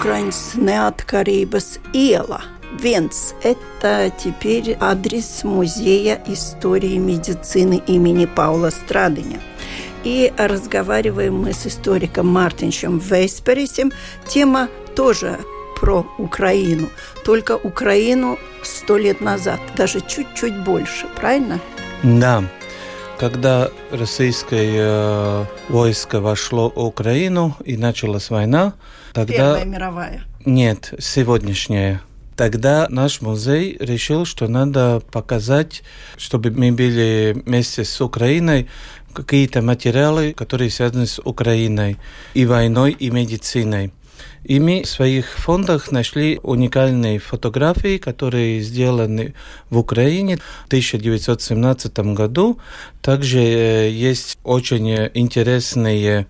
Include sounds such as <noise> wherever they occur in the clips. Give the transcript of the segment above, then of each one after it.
Украiņas neatkarības iela. Венц – это теперь адрес Музея истории медицины имени Паула Страдыня. И разговариваем мы с историком Мартинчем Вейсперисем. Тема тоже про Украину, только Украину сто лет назад, даже чуть-чуть больше, правильно? Да. Когда российское э, войско вошло в Украину и началась война, тогда... Первая мировая. Нет, сегодняшняя. Тогда наш музей решил, что надо показать, чтобы мы были вместе с Украиной, какие-то материалы, которые связаны с Украиной и войной, и медициной. И мы в своих фондах нашли уникальные фотографии, которые сделаны в Украине в 1917 году. Также э, есть очень интересные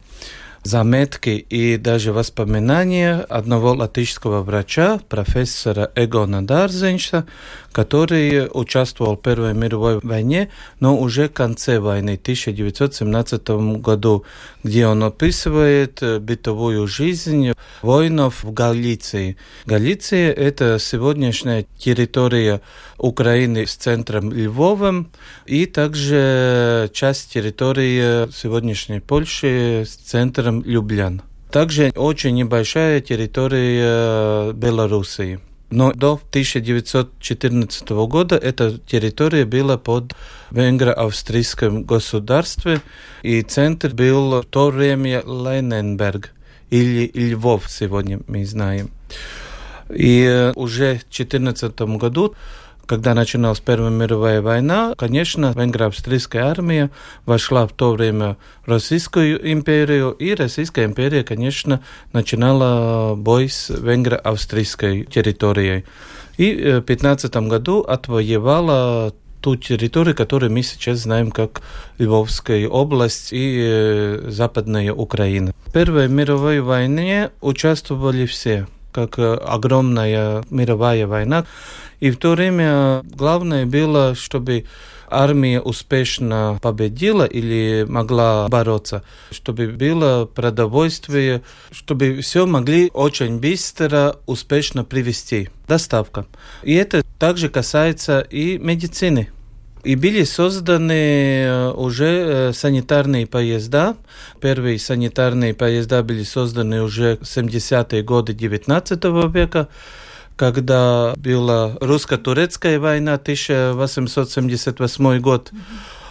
заметки и даже воспоминания одного латышского врача, профессора Эгона Дарзенша, который участвовал в Первой мировой войне, но уже в конце войны, в 1917 году, где он описывает э, бытовую жизнь воинов в Галиции. Галиция – это сегодняшняя территория Украины с центром Львовом и также часть территории сегодняшней Польши с центром Люблян. Также очень небольшая территория Белоруссии. Но до 1914 года эта территория была под венгро-австрийским государством, и центр был в то время Лененберг или Львов, сегодня мы знаем. И уже в 2014 году когда начиналась Первая мировая война, конечно, венгро-австрийская армия вошла в то время в Российскую империю, и Российская империя, конечно, начинала бой с венгро-австрийской территорией. И в 2015 году отвоевала ту территорию, которую мы сейчас знаем как Львовская область и э, Западная Украина. В Первой мировой войне участвовали все, как э, огромная мировая война. И в то время главное было, чтобы армия успешно победила или могла бороться, чтобы было продовольствие, чтобы все могли очень быстро, успешно привести. Доставка. И это также касается и медицины. И были созданы э, уже э, санитарные поезда. Первые санитарные поезда были созданы уже в 70-е годы XIX века когда была русско-турецкая война 1878 год.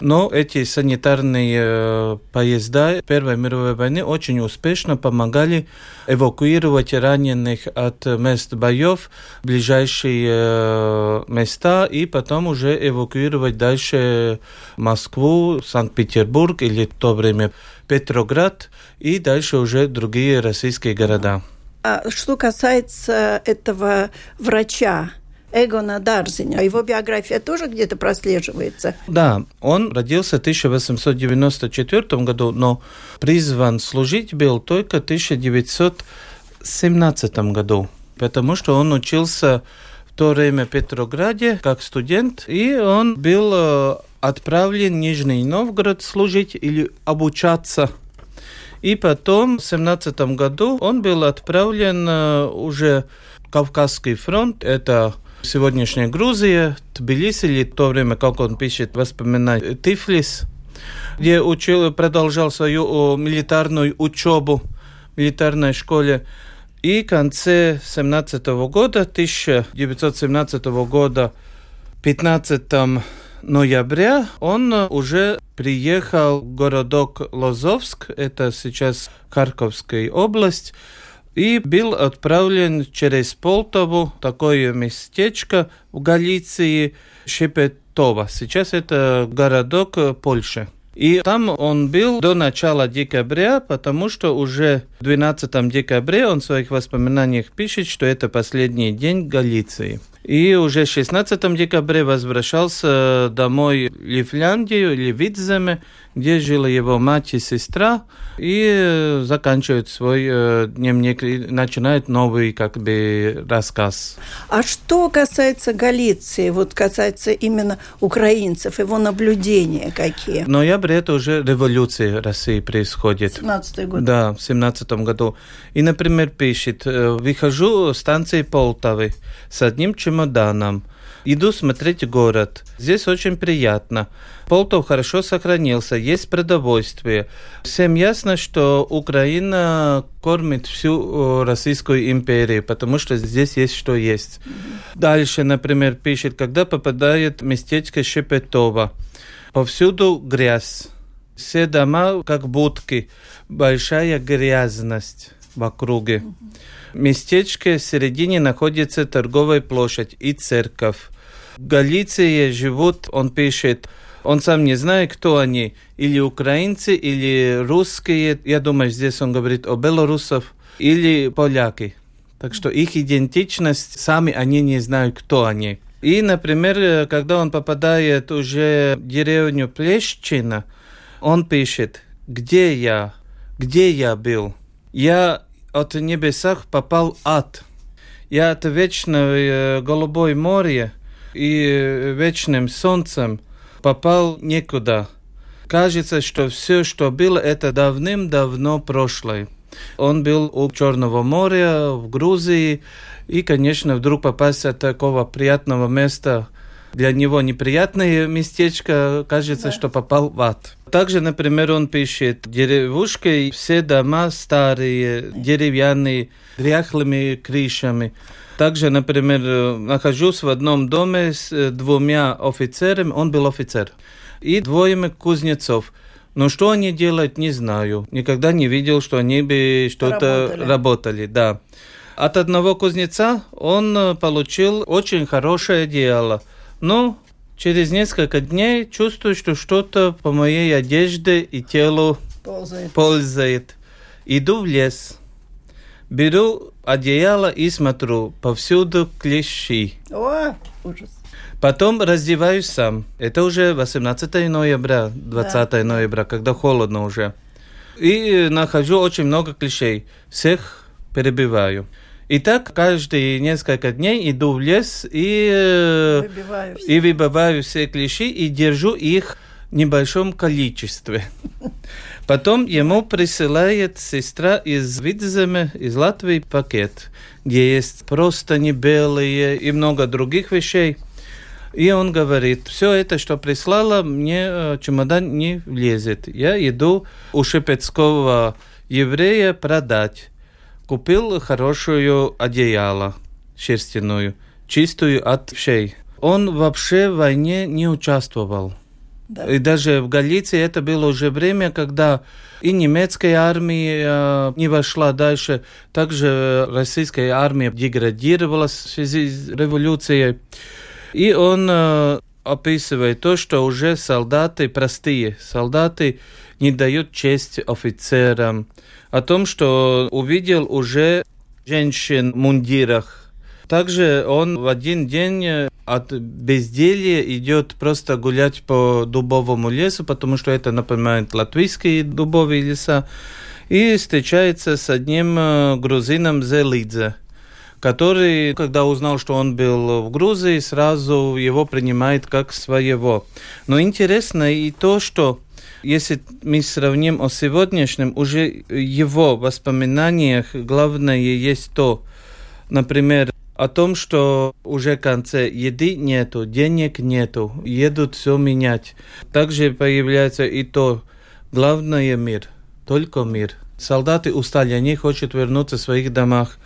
Но эти санитарные э, поезда Первой мировой войны очень успешно помогали эвакуировать раненых от мест боев в ближайшие э, места и потом уже эвакуировать дальше Москву, Санкт-Петербург или в то время Петроград и дальше уже другие российские города. А что касается этого врача, Эгона Дарзиня. Его биография тоже где-то прослеживается? Да, он родился в 1894 году, но призван служить был только в 1917 году, потому что он учился в то время в Петрограде как студент, и он был э, отправлен в Нижний Новгород служить или обучаться и потом, в 17 году, он был отправлен э, уже в Кавказский фронт. Это сегодняшняя Грузия, Тбилиси, или в то время, как он пишет воспоминания, Тифлис, где учил, продолжал свою милитарную учебу в милитарной школе. И в конце 17 года, 1917 года, 15 ноября он уже приехал в городок Лозовск, это сейчас Харьковская область, и был отправлен через Полтаву, такое местечко в Галиции, Шепетова. Сейчас это городок Польши. И там он был до начала декабря, потому что уже 12 декабря он в своих воспоминаниях пишет, что это последний день Галиции. И уже 16 декабря возвращался домой в Лифляндию или Видземе, где жила его мать и сестра, и заканчивает свой э, дневник и начинает новый как бы рассказ. А что касается Галиции, вот касается именно украинцев, его наблюдения какие? В ноябре это уже революция России происходит. 17 год. Да, в 17 году. И, например, пишет, «Э, выхожу с станции Полтавы с одним чемоданом, Иду смотреть город. Здесь очень приятно. Полтов хорошо сохранился, есть продовольствие. Всем ясно, что Украина кормит всю Российскую империю, потому что здесь есть что есть. Дальше, например, пишет, когда попадает местечко Шепетова. Повсюду грязь. Все дома как будки. Большая грязность в округе. В местечке в середине находится торговая площадь и церковь. В Галиции живут, он пишет, он сам не знает, кто они, или украинцы, или русские. Я думаю, здесь он говорит о белорусов, или поляки. Так что их идентичность, сами они не знают, кто они. И, например, когда он попадает уже в деревню Плещина, он пишет, где я, где я был. Я от небесах попал ад. Я от вечного голубой море и вечным солнцем попал некуда. Кажется, что все, что было, это давным-давно прошлое. Он был у Черного моря, в Грузии, и, конечно, вдруг попасть от такого приятного места – для него неприятное местечко, кажется, да. что попал в ад. Также, например, он пишет, деревушка, все дома старые, деревянные, дряхлыми крышами. Также, например, нахожусь в одном доме с э, двумя офицерами, он был офицер, и двоими кузнецов. Но что они делают, не знаю. Никогда не видел, что они бы что-то работали. работали. Да. От одного кузнеца он э, получил очень хорошее дело – но через несколько дней чувствую, что что-то по моей одежде и телу ползает. ползает. Иду в лес, беру одеяло и смотрю, повсюду клещи. О, ужас. Потом раздеваюсь сам. Это уже 18 ноября, 20 да. ноября, когда холодно уже. И нахожу очень много клещей. Всех перебиваю. И так каждые несколько дней иду в лес и, и выбиваю все клещи и держу их в небольшом количестве. Потом ему присылает сестра из Видземе, из Латвии, пакет, где есть просто не белые и много других вещей. И он говорит, все это, что прислала, мне э, чемодан не влезет. Я иду у шепетского еврея продать купил хорошую одеяло шерстяную, чистую от вшей. Он вообще в войне не участвовал. Да. И даже в Галиции это было уже время, когда и немецкая армия э, не вошла дальше, также российская армия деградировала в связи с революцией. И он э, описывает то, что уже солдаты, простые солдаты, не дают честь офицерам, о том, что увидел уже женщин в мундирах. Также он в один день от безделья идет просто гулять по дубовому лесу, потому что это напоминает латвийские дубовые леса, и встречается с одним э, грузином Зелидзе который, когда узнал, что он был в Грузии, сразу его принимает как своего. Но интересно и то, что если мы сравним о сегодняшнем, уже его воспоминаниях главное есть то, например, о том, что уже в конце еды нету, денег нету, едут все менять. Также появляется и то, главное мир, только мир. Солдаты устали, они хотят вернуться в своих домах.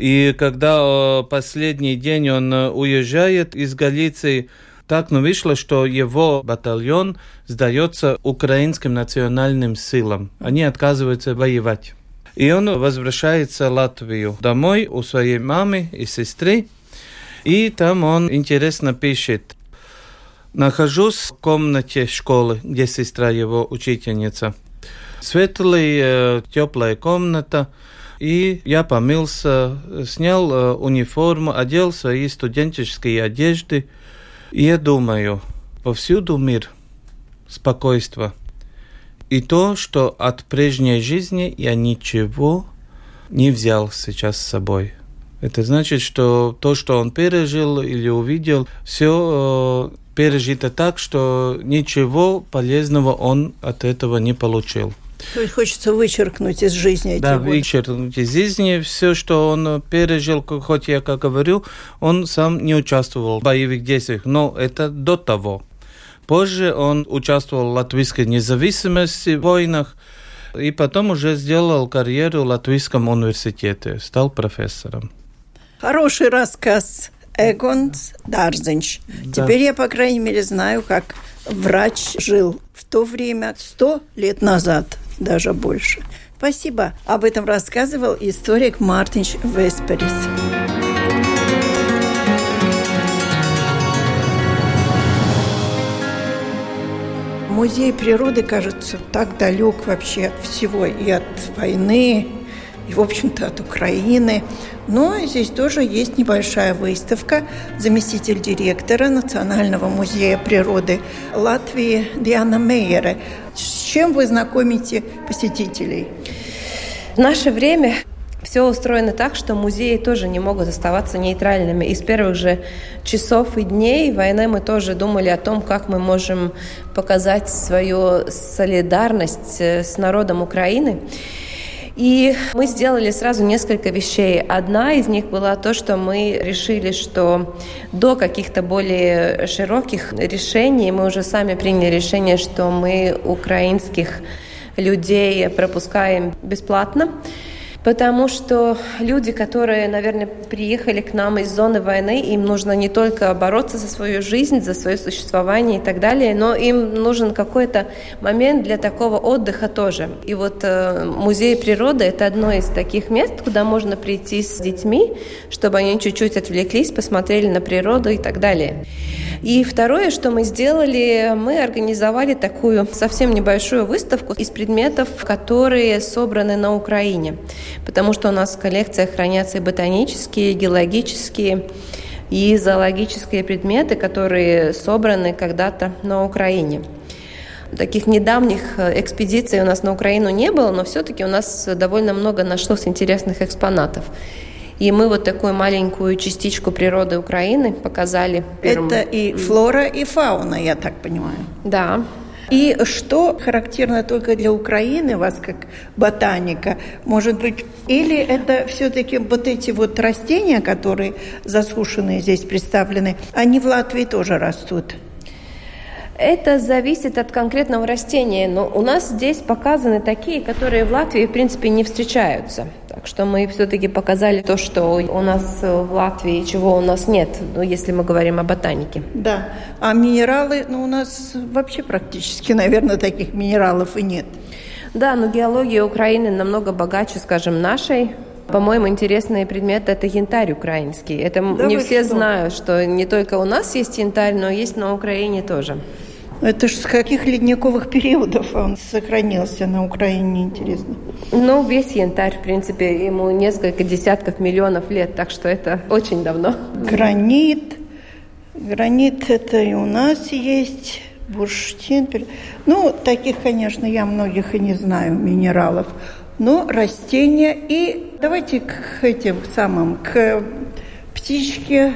И когда последний день он уезжает из Галиции, так но вышло, что его батальон сдается украинским национальным силам. Они отказываются воевать. И он возвращается в Латвию домой у своей мамы и сестры. И там он интересно пишет. Нахожусь в комнате школы, где сестра его учительница. Светлая, теплая комната. И я помылся, снял э, униформу, одел свои студенческие одежды. И я думаю, повсюду мир, спокойствие. И то, что от прежней жизни я ничего не взял сейчас с собой. Это значит, что то, что он пережил или увидел, все э, пережито так, что ничего полезного он от этого не получил. То есть хочется вычеркнуть из жизни эти Да, годы. вычеркнуть из жизни все, что он пережил, хоть я как говорю, он сам не участвовал в боевых действиях, но это до того. Позже он участвовал в латвийской независимости, в войнах, и потом уже сделал карьеру в Латвийском университете, стал профессором. Хороший рассказ. Эгонс Дарзенч. Да. Теперь я, по крайней мере, знаю, как врач жил в то время, сто лет назад, даже больше. Спасибо. Об этом рассказывал историк Мартинш Весперис. Музей природы, кажется, так далек вообще от всего, и от войны, и, в общем-то, от Украины. Но здесь тоже есть небольшая выставка. Заместитель директора Национального музея природы Латвии Диана Мейере. Чем вы знакомите посетителей? В наше время все устроено так, что музеи тоже не могут оставаться нейтральными. И с первых же часов и дней войны мы тоже думали о том, как мы можем показать свою солидарность э, с народом Украины. И мы сделали сразу несколько вещей. Одна из них была то, что мы решили, что до каких-то более широких решений мы уже сами приняли решение, что мы украинских людей пропускаем бесплатно. Потому что люди, которые, наверное, приехали к нам из зоны войны, им нужно не только бороться за свою жизнь, за свое существование и так далее, но им нужен какой-то момент для такого отдыха тоже. И вот э, музей природы это одно из таких мест, куда можно прийти с детьми, чтобы они чуть-чуть отвлеклись, посмотрели на природу и так далее. И второе, что мы сделали, мы организовали такую совсем небольшую выставку из предметов, которые собраны на Украине потому что у нас в коллекциях хранятся и ботанические, и геологические, и зоологические предметы, которые собраны когда-то на Украине. Таких недавних э, экспедиций у нас на Украину не было, но все-таки у нас довольно много нашлось интересных экспонатов. И мы вот такую маленькую частичку природы Украины показали. Первым. Это и флора, и фауна, я так понимаю. Да, и что характерно только для Украины, вас как ботаника, может быть, или это все-таки вот эти вот растения, которые засушенные здесь представлены, они в Латвии тоже растут? Это зависит от конкретного растения, но у нас здесь показаны такие, которые в Латвии, в принципе, не встречаются. Так что мы все-таки показали то, что у нас в Латвии, чего у нас нет, ну, если мы говорим о ботанике. Да, а минералы, ну, у нас вообще практически, наверное, таких минералов и нет. Да, но геология Украины намного богаче, скажем, нашей. По-моему, интересный предмет – это янтарь украинский. Это да не все что? знают, что не только у нас есть янтарь, но есть на Украине тоже. Это же с каких ледниковых периодов он сохранился на Украине, интересно? Ну, весь янтарь, в принципе, ему несколько десятков миллионов лет, так что это очень давно. Гранит. Гранит это и у нас есть. Бурштин. Ну, таких, конечно, я многих и не знаю, минералов. Но растения и давайте к этим самым, к птичке,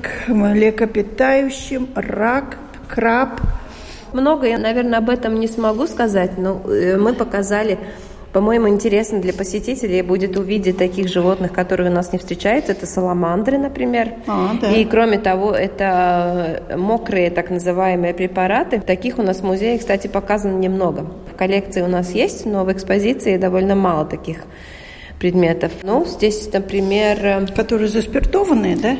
к млекопитающим, рак – краб. Много я, наверное, об этом не смогу сказать, но э, мы показали по-моему, интересно для посетителей будет увидеть таких животных, которые у нас не встречаются. Это саламандры, например. А, да. И кроме того, это мокрые так называемые препараты. Таких у нас в музее, кстати, показано немного. В коллекции у нас есть, но в экспозиции довольно мало таких предметов. Ну, здесь, например... Которые заспиртованные, да?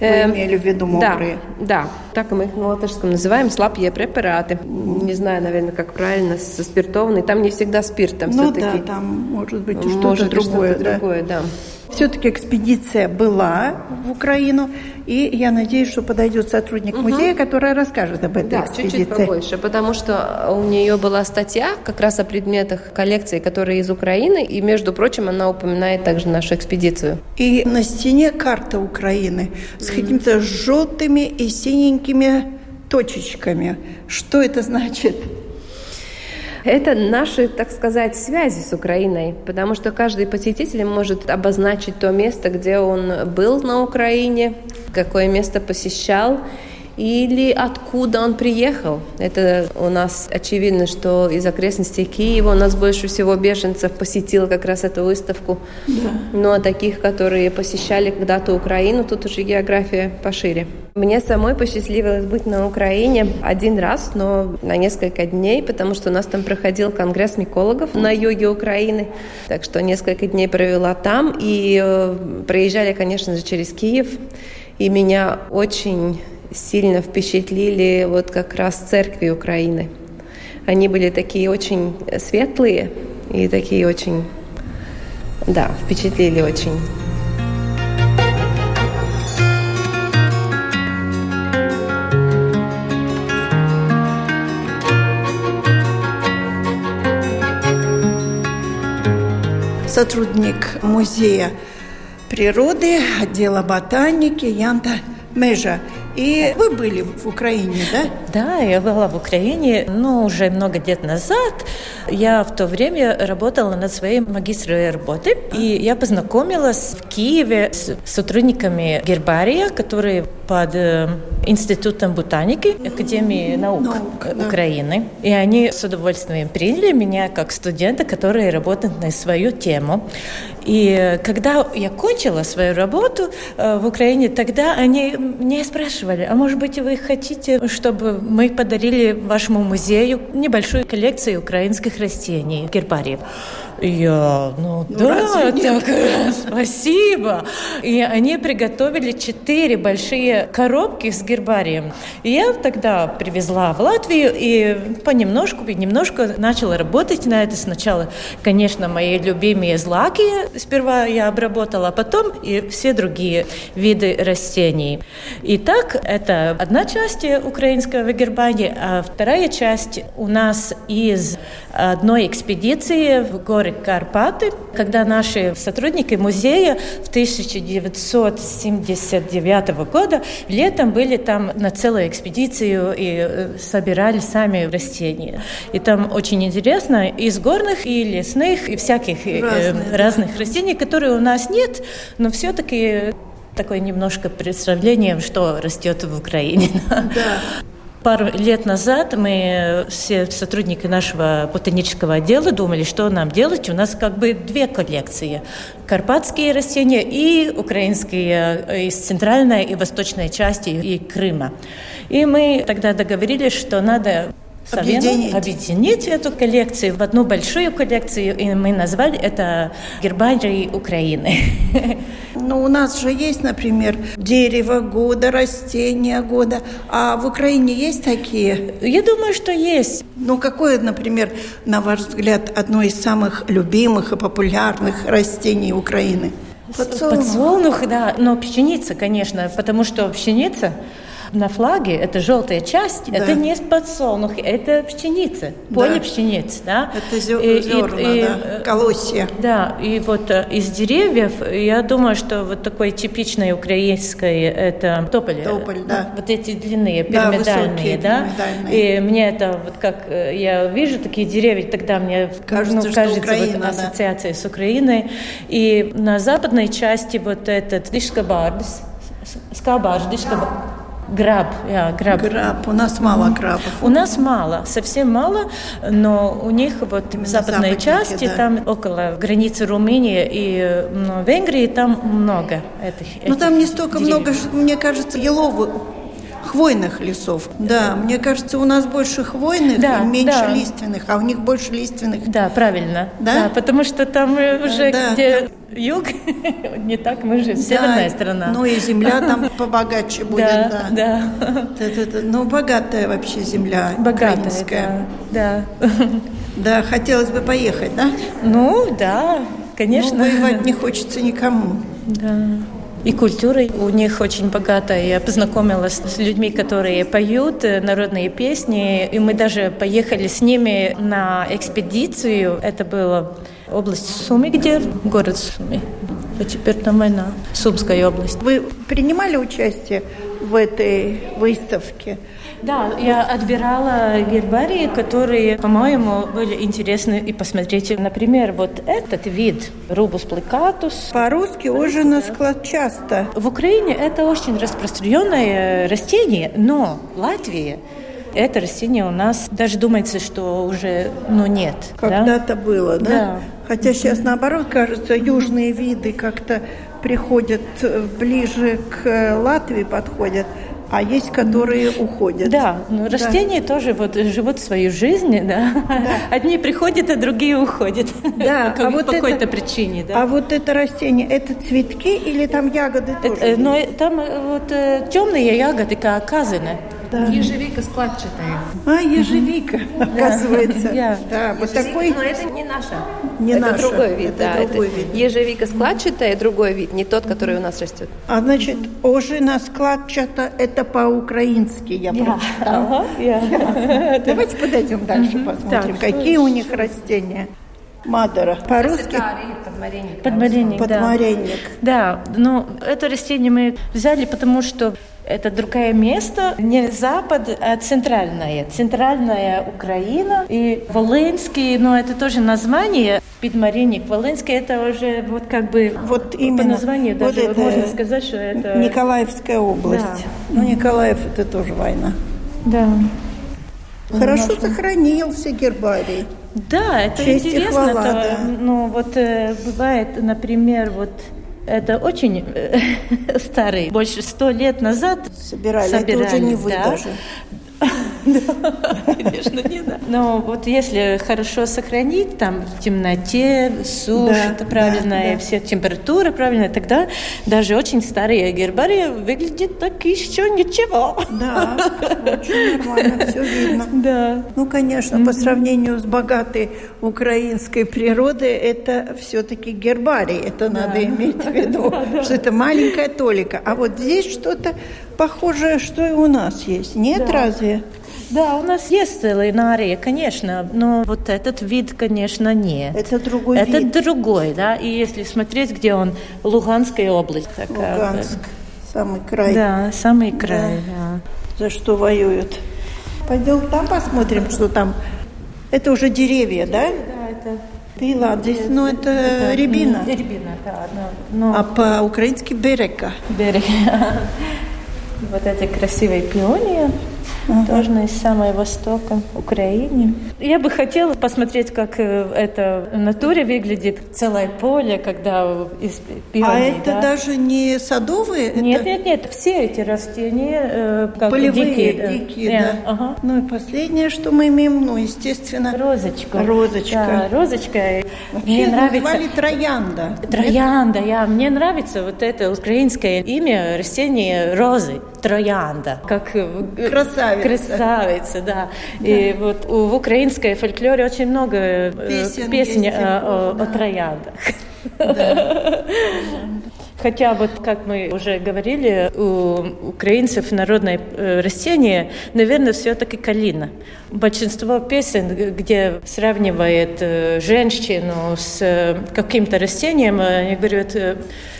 Вы эм, имели в виду мокрые? Да, да. Так мы их на латышском называем слабые препараты. Не знаю, наверное, как правильно, со спиртованный. Там не всегда спирт, там ну, все-таки... да, там может быть что-то другое. Что да. другое, да. Все-таки экспедиция была в Украину, и я надеюсь, что подойдет сотрудник угу. музея, который расскажет об этой да, экспедиции. чуть-чуть побольше, потому что у нее была статья как раз о предметах коллекции, которые из Украины, и, между прочим, она упоминает также нашу экспедицию. И на стене карта Украины с какими-то желтыми и синенькими точечками. Что это значит? Это наши, так сказать, связи с Украиной, потому что каждый посетитель может обозначить то место, где он был на Украине, какое место посещал, или откуда он приехал. Это у нас очевидно, что из окрестностей Киева у нас больше всего беженцев посетило как раз эту выставку. Да. Но а таких, которые посещали когда-то Украину, тут уже география пошире. Мне самой посчастливилось быть на Украине один раз, но на несколько дней, потому что у нас там проходил конгресс микологов на юге Украины. Так что несколько дней провела там и э, проезжали, конечно же, через Киев. И меня очень сильно впечатлили вот как раз церкви Украины. Они были такие очень светлые и такие очень, да, впечатлили очень. Сотрудник музея природы, отдела ботаники Янта Межа. И вы были в Украине, да? Да, я была в Украине, ну, уже много лет назад. Я в то время работала над своей магистровой работой, и я познакомилась в Киеве с сотрудниками гербария, которые под э, Институтом ботаники Академии наук, наук Украины. Да. И они с удовольствием приняли меня как студента, который работает на свою тему. И когда я кончила свою работу э, в Украине, тогда они меня спрашивали, а может быть вы хотите, чтобы мы подарили вашему музею небольшую коллекцию украинских растений, гербариев? Я, ну, ну да, так, <laughs> спасибо. И они приготовили четыре большие коробки с гербарием. И я тогда привезла в Латвию и понемножку, понемножку начала работать на это. Сначала, конечно, мои любимые злаки сперва я обработала, а потом и все другие виды растений. Итак, это одна часть украинского гербария, а вторая часть у нас из одной экспедиции в горы Карпаты, когда наши сотрудники музея в 1979 года летом были там на целую экспедицию и э, собирали сами растения. И там очень интересно из горных и лесных и всяких э, разных, разных да. растений, которые у нас нет, но все-таки такое немножко представление, что растет в Украине. Да. Пару лет назад мы, все сотрудники нашего ботанического отдела, думали, что нам делать. У нас как бы две коллекции. Карпатские растения и украинские э, из центральной и восточной части и Крыма. И мы тогда договорились, что надо объединить. объединить эту коллекцию в одну большую коллекцию, и мы назвали это «Гербарий Украины». <laughs> Ну, у нас же есть, например, дерево года, растения года, а в Украине есть такие? Я думаю, что есть. Ну, какое, например, на ваш взгляд, одно из самых любимых и популярных растений Украины? Подсолнух. Подсолнух, да, но пшеница, конечно, потому что пшеница на флаге это желтая часть, да. это не подсолнух, это пшеница, поле да. пшеницы, да. Это зерна, и, и, да, э, колосья. Да, и вот э, из деревьев, я думаю, что вот такой типичный украинский это тополь. Тополь, да. Вот эти длинные, пирамидальные, да. Пирамидальные. И мне это вот как э, я вижу такие деревья, тогда мне кажется, ну, кажется Украина, вот ассоциация да. с Украиной. И на западной части вот этот дишкабардс, скабаш, дишкабардс, Граб, я, граб. Граб. У нас мало грабов. У нас мало, совсем мало, но у них вот в западной части, да. там около границы Румынии и ну, Венгрии, там много этих. Ну там не столько деревьев. много, мне кажется, еловых хвойных лесов. Да, мне кажется, у нас больше хвойных да, и меньше да. лиственных, а у них больше лиственных. Да, правильно. Да, да потому что там уже да, где юг, <laughs> не так мы же северная да, страна. Ну и земля там <laughs> побогаче будет, да. Да, да. Ну, богатая вообще земля богатая, да. <laughs> Да, хотелось бы поехать, да? Ну, да, конечно. Ну, воевать не хочется никому. Да. И культура у них очень богатая. Я познакомилась с людьми, которые поют э, народные песни, и мы даже поехали с ними на экспедицию. Это была область Суми, где город Суми. А теперь там война. Сумская область. Вы принимали участие в этой выставке? Да, я отбирала гербарии, которые, по-моему, были интересны и посмотрите. Например, вот этот вид рубус пликатус. По-русски ожина складчаста. В Украине это очень распространенное растение, но в Латвии это растение у нас даже думается, что уже ну, нет. Когда-то да? было, да? Да. Хотя сейчас наоборот, кажется, южные виды как-то приходят ближе к Латвии, подходят а есть, которые уходят. Да, но ну, растения да. тоже вот живут свою жизнь, да. да. <laughs> Одни приходят, а другие уходят. Да, <laughs> по, а вот какой-то причине, да. А вот это растение, это цветки или там ягоды тоже? Это, но там э, вот э, темные ягоды, как оказаны. Да. Ежевика складчатая. А, ежевика, оказывается. Да, вот такой. Но это не наша. Не это наша. другой вид, это да. Другой это вид. Ежевика складчатая, другой вид, не тот, который у нас растет. А значит, ожина складчата это по-украински, я прочитала. Давайте подойдем дальше, посмотрим, какие у них растения. Мадера. По-русски? Подмаренник. Подмаренник, Подмаренник. Да. да, ну это растение мы взяли, потому что это другое место, не запад, а центральное. Центральная Украина и Волынский, но ну, это тоже название. Подмаренник Волынский, это уже вот как бы вот именно, по названию вот даже это можно сказать, что это... Николаевская область. Да. Ну, Николаев это тоже война. Да. Хорошо Немножко. сохранился гербарий. Да, это Честь интересно. хвала, то, да. Ну, вот э, бывает, например, вот это очень э, <laughs> старый, больше сто лет назад собирали. собирали это уже не вы да. даже. Конечно, не да. Но вот если хорошо сохранить, там в темноте, сушь, это правильная, да, все температуры правильная, тогда даже очень старые гербарии выглядит так еще ничего. Да, очень нормально, все видно. Да. Ну, конечно, по сравнению с богатой украинской природой, это все-таки гербарий, это надо иметь в виду, <laughs> что это маленькая толика. А вот здесь что-то похожее, что и у нас есть. Нет, разве? Да, у нас есть линария, конечно, но вот этот вид, конечно, нет. Это другой Это вид. другой, да, и если смотреть, где он, Луганская область. Такая, Луганск, самый край. Да, самый край, да. да. За что воюют. Пойдем там посмотрим, что там. Это уже деревья, да? Да, это... Пила, здесь, ну, это, это рябина. Рябина, да. Но, но... А по-украински берека. Берег. <laughs> Вот эти красивые пионии угу. тоже из самого востока Украины. Я бы хотела посмотреть, как э, это в натуре выглядит, целое поле, когда из пионий. А это да? даже не садовые? Нет, это... нет, нет, все эти растения э, как Полевые, дикие. дикие да. да. Ага. Ну и последнее, что мы имеем, ну, естественно... Розочка. Розочка. Да, розочка. Вообще мне нравится... назвали троянда. Троянда, я. Мне нравится вот это украинское имя растения розы. Троянда. Как э, красавица. Красавица, да. да. И вот в украинской фольклоре очень много э, песен, песен о, о, о трояндах. Да. <laughs> Хотя вот, как мы уже говорили, у украинцев народное э, растение, наверное, все-таки калина. Большинство песен, где сравнивает э, женщину с э, каким-то растением, они говорят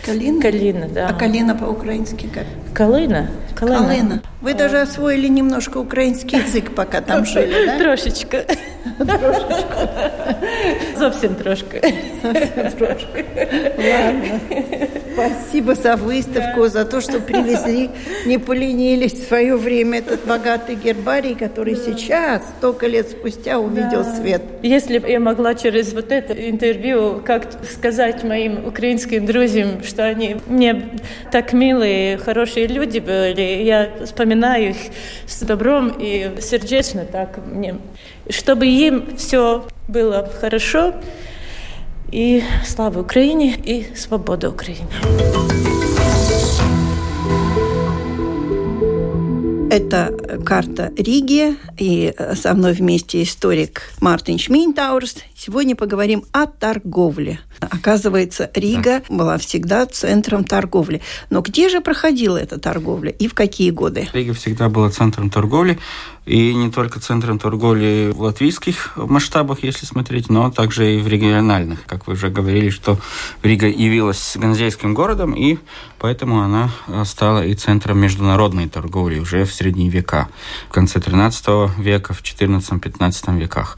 калина. Калина, да. А калина по-украински как? Калина. Калина. Калина. Вы даже освоили немножко украинский язык, пока там <laughs> жили, да? Трошечка. Трошечку. Совсем трошка. Совсем трошка. Ладно. Спасибо за выставку, за то, что привезли, не поленились в свое время этот богатый гербарий, который сейчас, столько лет спустя, увидел да. свет. Если бы я могла через вот это интервью как сказать моим украинским друзьям, что они мне так милые, хорошие люди были, я вспоминаю их с добром и сердечно так мне, чтобы им все было хорошо, И слава Украине, и свобода Украине. Это карта Риги, и со мной вместе историк Мартин Шминтаурс. Сегодня поговорим о торговле. Оказывается, Рига была всегда центром торговли. Но где же проходила эта торговля и в какие годы? Рига всегда была центром торговли. И не только центром торговли в латвийских масштабах, если смотреть, но также и в региональных. Как вы уже говорили, что Рига явилась ганзейским городом, и поэтому она стала и центром международной торговли уже в средние века, в конце 13 века, в 14-15 веках.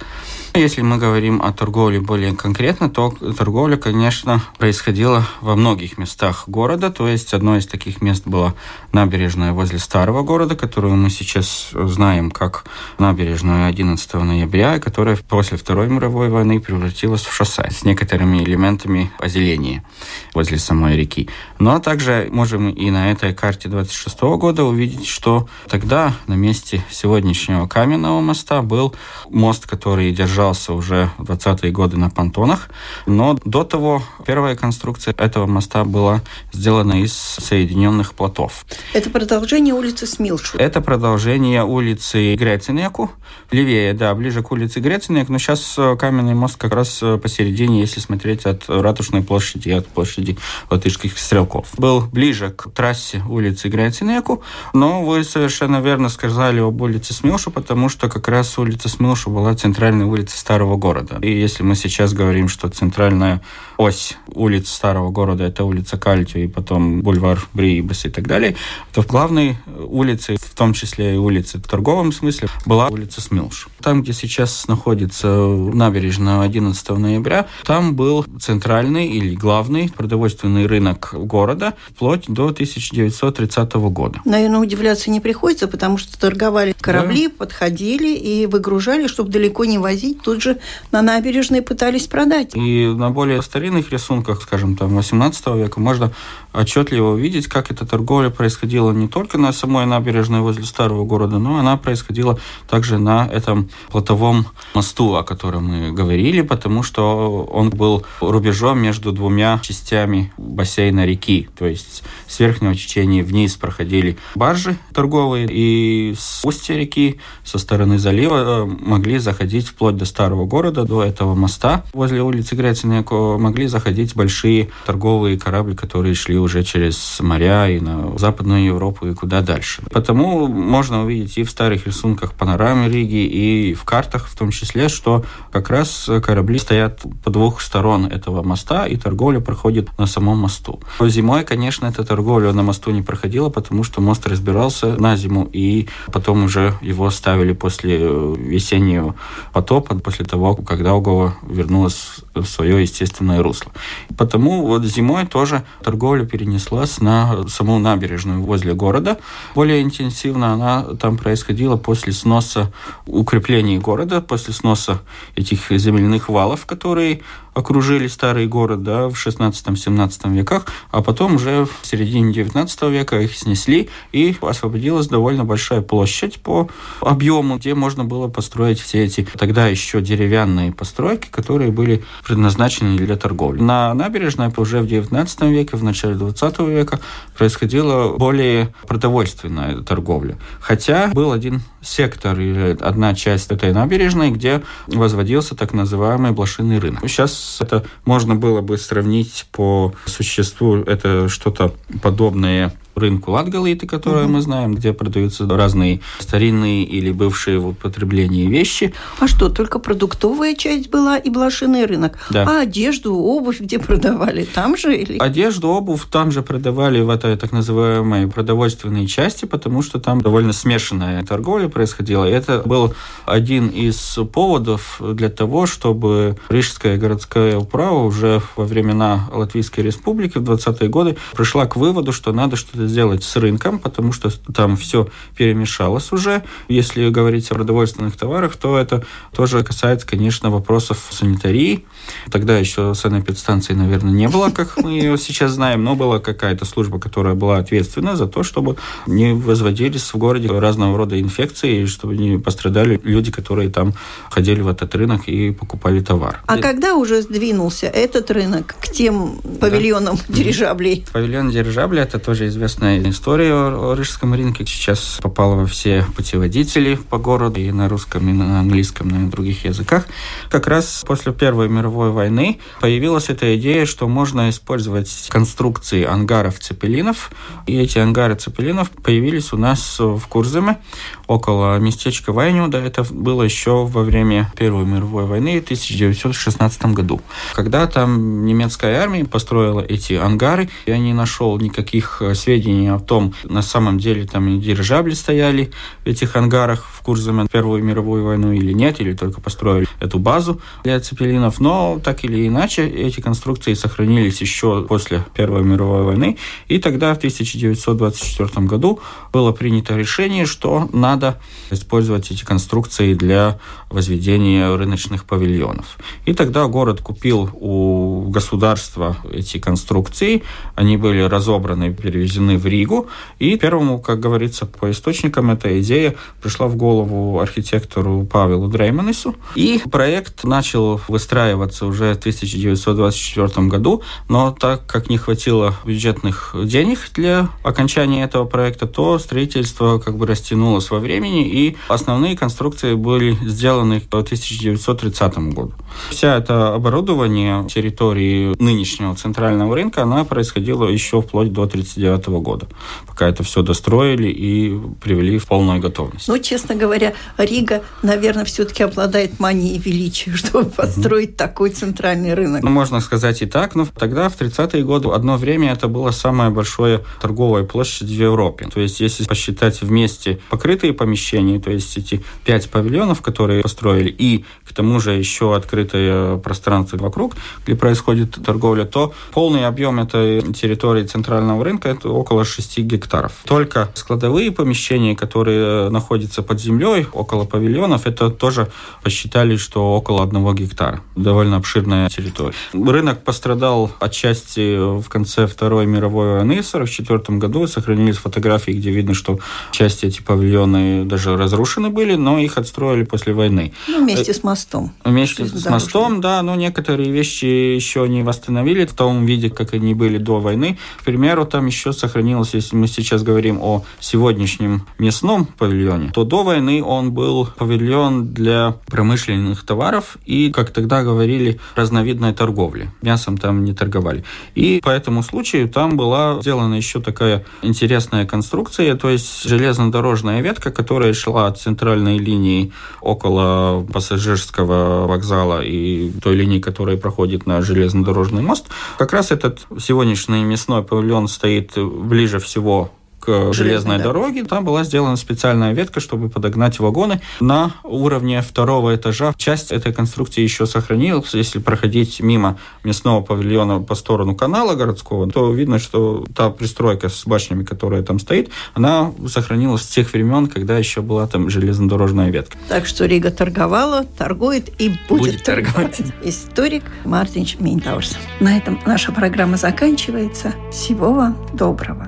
Если мы говорим о торговле более конкретно, то торговля, конечно, происходила во многих местах города. То есть одно из таких мест была набережная возле старого города, которую мы сейчас знаем как набережную 11 ноября, которая после Второй мировой войны превратилась в шоссе с некоторыми элементами озеления возле самой реки. Но также можем и на этой карте 26 года увидеть, что тогда на месте сегодняшнего каменного моста был мост, который держал держался уже в 20-е годы на понтонах. Но до того первая конструкция этого моста была сделана из соединенных плотов. Это продолжение улицы Смилшу? Это продолжение улицы Грецинеку. Левее, да, ближе к улице Грецинек. Но сейчас э, каменный мост как раз э, посередине, если смотреть от Ратушной площади и от площади латышских стрелков. Был ближе к трассе улицы Грецинеку, но вы совершенно верно сказали об улице Смилшу, потому что как раз улица Смилшу была центральной улицей улицы Старого города. И если мы сейчас говорим, что центральная ось улиц Старого города – это улица Кальтю и потом бульвар Бриибас и так далее, то в главной улице, в том числе и улице в торговом смысле, была улица Смилш. Там, где сейчас находится набережная 11 ноября, там был центральный или главный продовольственный рынок города вплоть до 1930 года. Наверное, удивляться не приходится, потому что торговали корабли, да. подходили и выгружали, чтобы далеко не возить тут же на набережной пытались продать. И на более старинных рисунках, скажем, там 18 века, можно отчетливо увидеть, как эта торговля происходила не только на самой набережной возле старого города, но она происходила также на этом плотовом мосту, о котором мы говорили, потому что он был рубежом между двумя частями бассейна реки. То есть с верхнего течения вниз проходили баржи торговые, и с устья реки, со стороны залива, э, могли заходить вплоть до старого города, до этого моста возле улицы Грецинеко, могли заходить большие торговые корабли, которые шли уже через моря и на Западную Европу и куда дальше. Потому можно увидеть и в старых рисунках панорамы Риги, и в картах в том числе, что как раз корабли стоят по двух сторон этого моста, и торговля проходит на самом мосту. Зимой, конечно, эта торговля на мосту не проходила, потому что мост разбирался на зиму, и потом уже его ставили после весеннего потопа, после того, когда Угова вернулась в свое естественное русло. Потому вот зимой тоже торговля перенеслась на саму набережную возле города. Более интенсивно она там происходила после сноса укреплений города, после сноса этих земляных валов, которые окружили старый город да, в 16-17 веках, а потом уже в середине 19 века их снесли, и освободилась довольно большая площадь по объему, где можно было построить все эти тогда еще деревянные постройки, которые были предназначены для торговли. На набережной уже в 19 веке, в начале 20 века происходила более продовольственная торговля. Хотя был один сектор или одна часть этой набережной, где возводился так называемый блошиный рынок. Сейчас это можно было бы сравнить по существу, это что-то подобное рынку Латгалиты, которое угу. мы знаем, где продаются разные старинные или бывшие в употреблении вещи. А что, только продуктовая часть была и блошиный рынок? Да. А одежду, обувь где продавали? Там же? Или? Одежду, обувь там же продавали в этой так называемой продовольственной части, потому что там довольно смешанная торговля происходила. И это был один из поводов для того, чтобы Рижская городская управа уже во времена Латвийской республики в 20-е годы пришла к выводу, что надо что-то сделать с рынком, потому что там все перемешалось уже. Если говорить о продовольственных товарах, то это тоже касается, конечно, вопросов санитарии. Тогда еще санэпидстанции, наверное, не было, как мы ее сейчас знаем, но была какая-то служба, которая была ответственна за то, чтобы не возводились в городе разного рода инфекции, конструкции, чтобы не пострадали люди, которые там ходили в этот рынок и покупали товар. А когда уже сдвинулся этот рынок к тем павильонам да. дирижаблей? Павильон дирижаблей – это тоже известная история о рижском рынке. Сейчас попала во все путеводители по городу и на русском, и на английском, и на других языках. Как раз после Первой мировой войны появилась эта идея, что можно использовать конструкции ангаров цепелинов. И эти ангары цепелинов появились у нас в Курземе, около местечка Вайнюда. Это было еще во время Первой мировой войны в 1916 году. Когда там немецкая армия построила эти ангары, я не нашел никаких сведений о том, на самом деле там дирижабли стояли в этих ангарах в Курзаме Первую мировую войну или нет, или только построили эту базу для цепелинов. Но так или иначе эти конструкции сохранились еще после Первой мировой войны. И тогда в 1924 году было принято решение, что надо использовать эти конструкции для возведения рыночных павильонов. И тогда город купил у государства эти конструкции. Они были разобраны, перевезены в Ригу. И первому, как говорится, по источникам, эта идея пришла в голову архитектору Павелу Дрейманису. И проект начал выстраиваться уже в 1924 году, но так как не хватило бюджетных денег для окончания этого проекта, то строительство как бы растянулось во времени, и основные конструкции были сделаны к 1930 году. Вся это оборудование территории нынешнего центрального рынка, она происходила еще вплоть до 1939 года, пока это все достроили и привели в полную готовность. Ну, честно говоря, Рига, наверное, все-таки обладает манией величия, <laughs> чтобы построить mm-hmm. такой центральный рынок. Ну, можно сказать и так, но тогда, в 30-е годы, одно время это было самое большое торговая площадь в Европе. То есть, если посчитать вместе покрытые помещения, то есть эти пять павильонов, которые построили, и к тому же еще открытое пространство вокруг, где происходит торговля, то полный объем этой территории центрального рынка это около 6 гектаров. Только складовые помещения, которые находятся под землей, около павильонов, это тоже посчитали, что около одного гектара. Довольно обширная территория. Рынок пострадал отчасти в конце Второй мировой войны в 1944 году. Сохранились фотографии, где видно, что части эти павильоны даже разрушены были, но их отстроили после войны. Ну, вместе с мостом. Вместе с мостом, да, но некоторые вещи еще не восстановили в том виде, как они были до войны. К примеру, там еще сохранилось, если мы сейчас говорим о сегодняшнем мясном павильоне, то до войны он был павильон для промышленных товаров и, как тогда говорили, разновидной торговли. Мясом там не торговали. И по этому случаю там была сделана еще такая интересная конструкция, то есть железнодорожная ветка, которая шла от центральной линии около пассажирского вокзала и той линии, которая проходит на железнодорожный мост. Как раз этот сегодняшний мясной павильон стоит ближе всего к железной да. дороге. Там была сделана специальная ветка, чтобы подогнать вагоны. На уровне второго этажа часть этой конструкции еще сохранилась. Если проходить мимо мясного павильона по сторону канала городского, то видно, что та пристройка с башнями, которая там стоит, она сохранилась с тех времен, когда еще была там железнодорожная ветка. Так что Рига торговала, торгует и будет, будет торговать. <laughs> Историк Мартин Минтаурс. На этом наша программа заканчивается. Всего вам доброго.